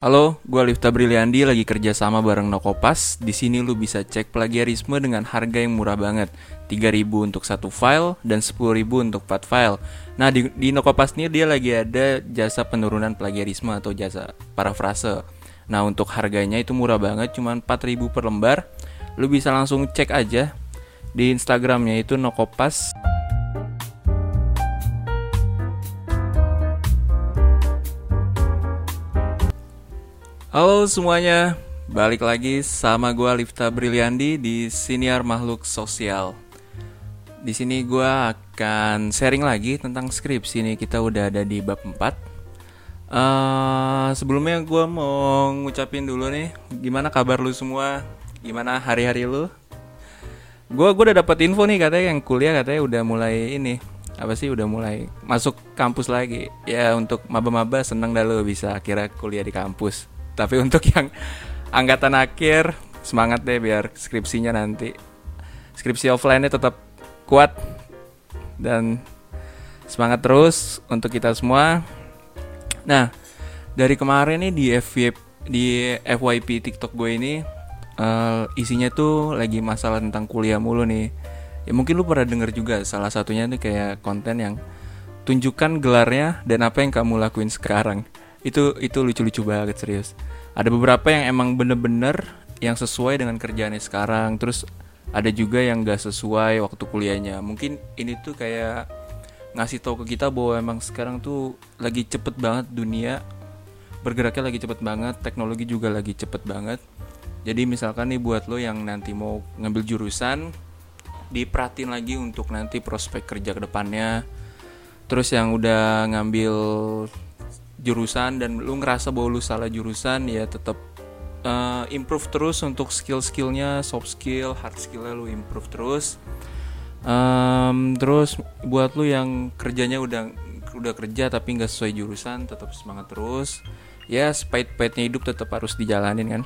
Halo, gue Lifta Briliandi lagi kerja sama bareng Nokopas. Di sini lu bisa cek plagiarisme dengan harga yang murah banget. 3000 untuk satu file dan 10000 untuk 4 file. Nah, di, di Nokopas ini dia lagi ada jasa penurunan plagiarisme atau jasa parafrase. Nah, untuk harganya itu murah banget, cuma 4000 per lembar. Lu bisa langsung cek aja di Instagramnya itu Nokopas. Halo semuanya, balik lagi sama gue Lifta Briliandi di Siniar Makhluk Sosial. Di sini gue akan sharing lagi tentang skripsi nih. Kita udah ada di bab 4. Uh, sebelumnya gue mau ngucapin dulu nih, gimana kabar lu semua? Gimana hari-hari lu? Gue gue udah dapat info nih katanya yang kuliah katanya udah mulai ini apa sih udah mulai masuk kampus lagi ya untuk maba-maba seneng dah lo bisa akhirnya kuliah di kampus tapi untuk yang angkatan akhir semangat deh biar skripsinya nanti skripsi offline-nya tetap kuat dan semangat terus untuk kita semua. Nah, dari kemarin nih di FYP di FYP TikTok gue ini uh, isinya tuh lagi masalah tentang kuliah mulu nih. Ya mungkin lu pernah denger juga salah satunya tuh kayak konten yang tunjukkan gelarnya dan apa yang kamu lakuin sekarang itu itu lucu-lucu banget serius. Ada beberapa yang emang bener-bener yang sesuai dengan kerjaannya sekarang. Terus ada juga yang gak sesuai waktu kuliahnya. Mungkin ini tuh kayak ngasih tahu ke kita bahwa emang sekarang tuh lagi cepet banget dunia. Bergeraknya lagi cepet banget teknologi juga lagi cepet banget. Jadi misalkan nih buat lo yang nanti mau ngambil jurusan diperhatiin lagi untuk nanti prospek kerja ke depannya terus yang udah ngambil jurusan dan lu ngerasa bahwa lu salah jurusan ya tetap uh, improve terus untuk skill-skillnya soft skill hard skillnya lu improve terus. Um, terus buat lu yang kerjanya udah udah kerja tapi nggak sesuai jurusan tetap semangat terus. Ya sepait-paitnya hidup tetap harus dijalanin kan?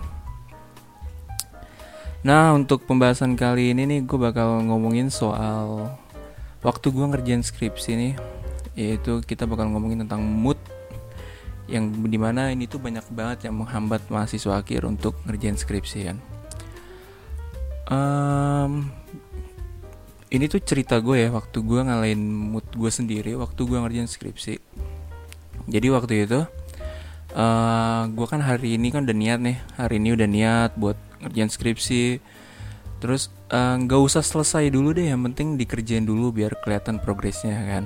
Nah untuk pembahasan kali ini nih gue bakal ngomongin soal waktu gue ngerjain skripsi nih. Yaitu kita bakal ngomongin tentang mood yang di mana ini tuh banyak banget yang menghambat mahasiswa akhir untuk ngerjain skripsi kan. Um, ini tuh cerita gue ya waktu gue ngalahin mood gue sendiri waktu gue ngerjain skripsi. Jadi waktu itu uh, gue kan hari ini kan udah niat nih hari ini udah niat buat ngerjain skripsi. Terus eh, nggak uh, usah selesai dulu deh yang penting dikerjain dulu biar kelihatan progresnya kan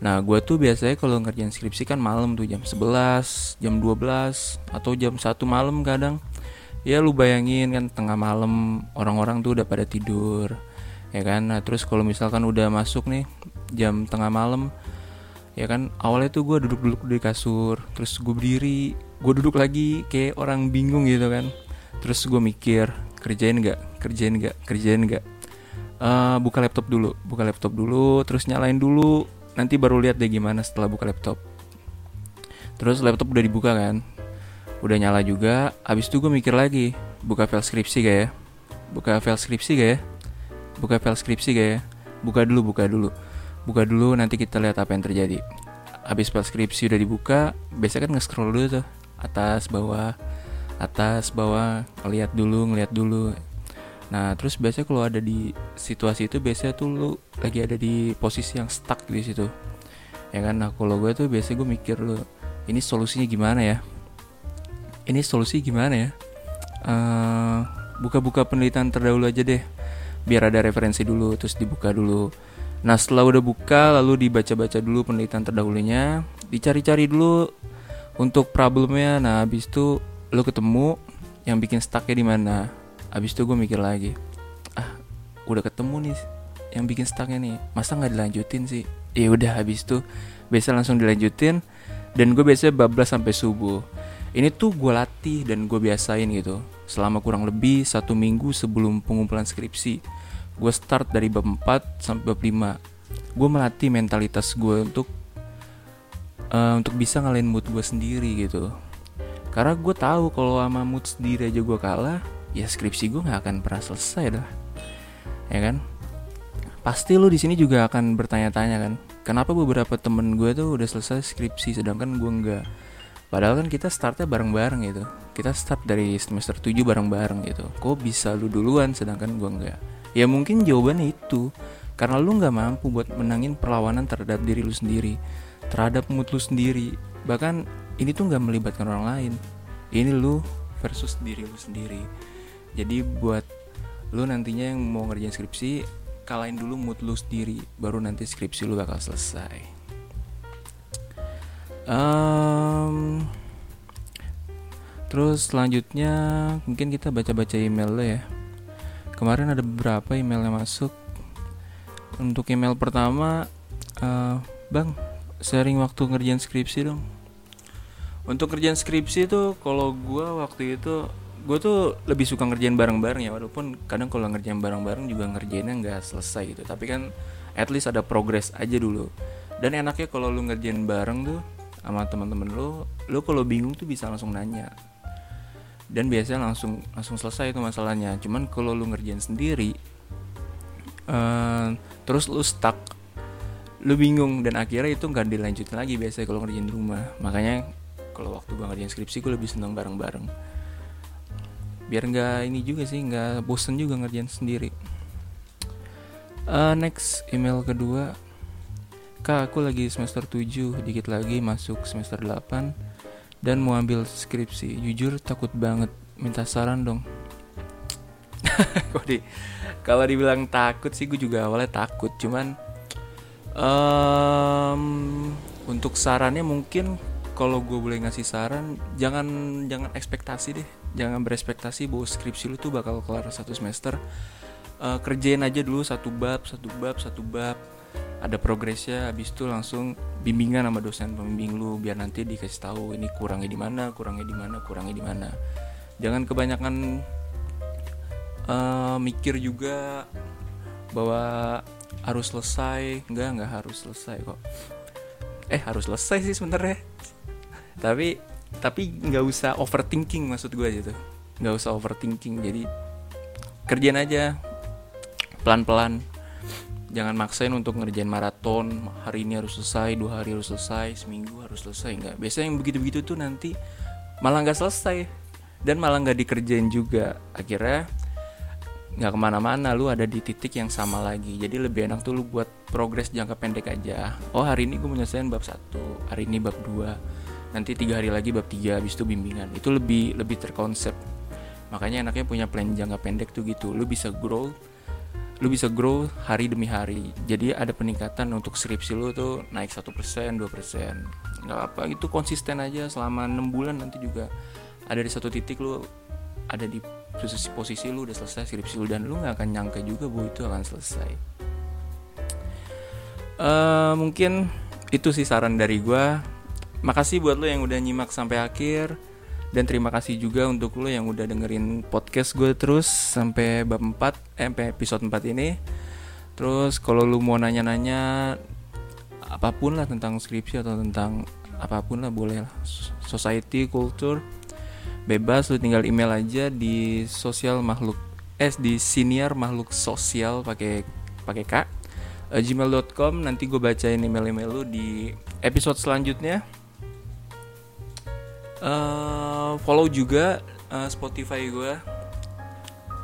Nah gue tuh biasanya kalau ngerjain skripsi kan malam tuh jam 11, jam 12 atau jam 1 malam kadang. Ya lu bayangin kan tengah malam orang-orang tuh udah pada tidur Ya kan? Nah terus kalau misalkan udah masuk nih jam tengah malam Ya kan? Awalnya tuh gue duduk-duduk di kasur Terus gue berdiri Gue duduk lagi kayak orang bingung gitu kan. Terus gue mikir kerjain gak, kerjain gak, kerjain gak uh, Buka laptop dulu, buka laptop dulu Terus nyalain dulu nanti baru lihat deh gimana setelah buka laptop. Terus laptop udah dibuka kan? Udah nyala juga. Abis itu gue mikir lagi buka file skripsi gak ya? Buka file skripsi gak ya? Buka file skripsi gak ya? Buka dulu buka dulu. Buka dulu nanti kita lihat apa yang terjadi. Habis file skripsi udah dibuka biasanya kan nge-scroll dulu tuh. Atas bawah atas bawah. Ngeliat dulu ngeliat dulu Nah terus biasanya kalau ada di situasi itu biasanya tuh lu lagi ada di posisi yang stuck di situ. Ya kan? Nah kalau gue tuh biasanya gue mikir lu ini solusinya gimana ya? Ini solusi gimana ya? Uh, buka-buka penelitian terdahulu aja deh biar ada referensi dulu terus dibuka dulu. Nah setelah udah buka lalu dibaca-baca dulu penelitian terdahulunya dicari-cari dulu untuk problemnya. Nah habis itu lo ketemu yang bikin stucknya di mana abis itu gue mikir lagi ah udah ketemu nih yang bikin stucknya nih masa nggak dilanjutin sih? Ya udah habis itu biasa langsung dilanjutin dan gue biasanya bablas sampai subuh. Ini tuh gue latih dan gue biasain gitu. Selama kurang lebih satu minggu sebelum pengumpulan skripsi gue start dari bab 4 sampai bab 5 gue melatih mentalitas gue untuk uh, untuk bisa ngalahin mood gue sendiri gitu. Karena gue tahu kalau sama mood sendiri aja gue kalah ya skripsi gue nggak akan pernah selesai dah. Ya kan? Pasti lo di sini juga akan bertanya-tanya kan kenapa beberapa temen gue tuh udah selesai skripsi sedangkan gue nggak? Padahal kan kita startnya bareng-bareng gitu. Kita start dari semester 7 bareng-bareng gitu. Kok bisa lu duluan sedangkan gue enggak ya mungkin jawabannya itu. Karena lu nggak mampu buat menangin perlawanan terhadap diri lu sendiri terhadap mood lu sendiri. Bahkan ini tuh nggak melibatkan orang lain. Ini lu versus diri lu sendiri jadi buat lu nantinya yang mau ngerjain skripsi kalahin dulu mood lu sendiri baru nanti skripsi lu bakal selesai. Um, terus selanjutnya mungkin kita baca-baca email lo ya. Kemarin ada beberapa email yang masuk. Untuk email pertama uh, bang sharing waktu ngerjain skripsi dong. Untuk ngerjain skripsi tuh kalau gue waktu itu gue tuh lebih suka ngerjain bareng-bareng ya walaupun kadang kalau ngerjain bareng-bareng juga ngerjainnya nggak selesai gitu. Tapi kan at least ada progres aja dulu. Dan enaknya kalau lu ngerjain bareng tuh sama teman-teman lo lo kalau bingung tuh bisa langsung nanya. Dan biasanya langsung langsung selesai itu masalahnya. Cuman kalau lo ngerjain sendiri uh, terus lo stuck lo bingung dan akhirnya itu nggak dilanjutin lagi biasanya kalau ngerjain di rumah. Makanya kalau waktu gue ngerjain skripsi gue lebih seneng bareng-bareng biar nggak ini juga sih nggak bosen juga ngerjain sendiri. Uh, next email kedua. Kak, aku lagi semester 7, dikit lagi masuk semester 8 dan mau ambil skripsi. Jujur takut banget, minta saran dong. Kok di kalau dibilang takut sih gue juga awalnya takut, cuman um, untuk sarannya mungkin kalau gue boleh ngasih saran jangan jangan ekspektasi deh jangan berespektasi bahwa skripsi lu tuh bakal kelar satu semester. Uh, kerjain aja dulu satu bab satu bab satu bab. Ada progresnya habis itu langsung bimbingan sama dosen pembimbing lu biar nanti dikasih tahu ini kurangnya di mana kurangnya di mana kurangnya di mana. Jangan kebanyakan uh, mikir juga bahwa harus selesai. Enggak enggak harus selesai kok. Eh harus selesai sih sebenarnya. Tapi tapi nggak usah overthinking maksud gue gitu. Nggak usah overthinking. Jadi kerjain aja. Pelan-pelan. Jangan maksain untuk ngerjain maraton. Hari ini harus selesai dua hari harus selesai seminggu harus selesai. Nggak. Biasanya yang begitu begitu tuh nanti malah nggak selesai. Dan malah nggak dikerjain juga. Akhirnya nggak ke mana-mana. Lu ada di titik yang sama lagi. Jadi lebih enak tuh lu buat progres jangka pendek aja. Oh hari ini gue menyelesaikan bab satu. Hari ini bab dua nanti tiga hari lagi bab tiga habis itu bimbingan. Itu lebih lebih terkonsep. Makanya enaknya punya plan jangka pendek tuh gitu. Lu bisa grow lu bisa grow hari demi hari. Jadi ada peningkatan untuk skripsi lu tuh naik satu persen dua persen. Nggak apa itu konsisten aja. Selama enam bulan nanti juga ada di satu titik lu ada di posisi posisi lu udah selesai skripsi lu. Dan lu nggak akan nyangka juga bahwa itu akan selesai. Uh, mungkin itu sih saran dari gue makasih buat lo yang udah nyimak sampai akhir. Dan terima kasih juga untuk lo yang udah dengerin podcast gue terus sampai bab 4 eh, episode 4 ini. Terus kalau lu mau nanya-nanya apa pun lah tentang skripsi atau tentang apa pun lah boleh lah. Society culture bebas lu tinggal email aja di sosial makhluk eh di senior makhluk sosial pakai pakai k uh, gmail.com nanti gue bacain email-email lu di episode selanjutnya uh, follow juga uh, Spotify gue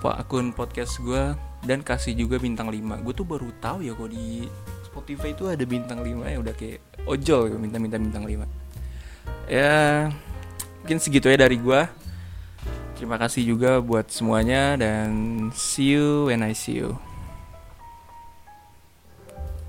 akun podcast gue dan kasih juga bintang 5 gue tuh baru tahu ya kok di Spotify itu ada bintang 5 ya udah kayak ojol ya minta-minta bintang 5 ya mungkin segitu ya dari gue terima kasih juga buat semuanya dan see you when I see you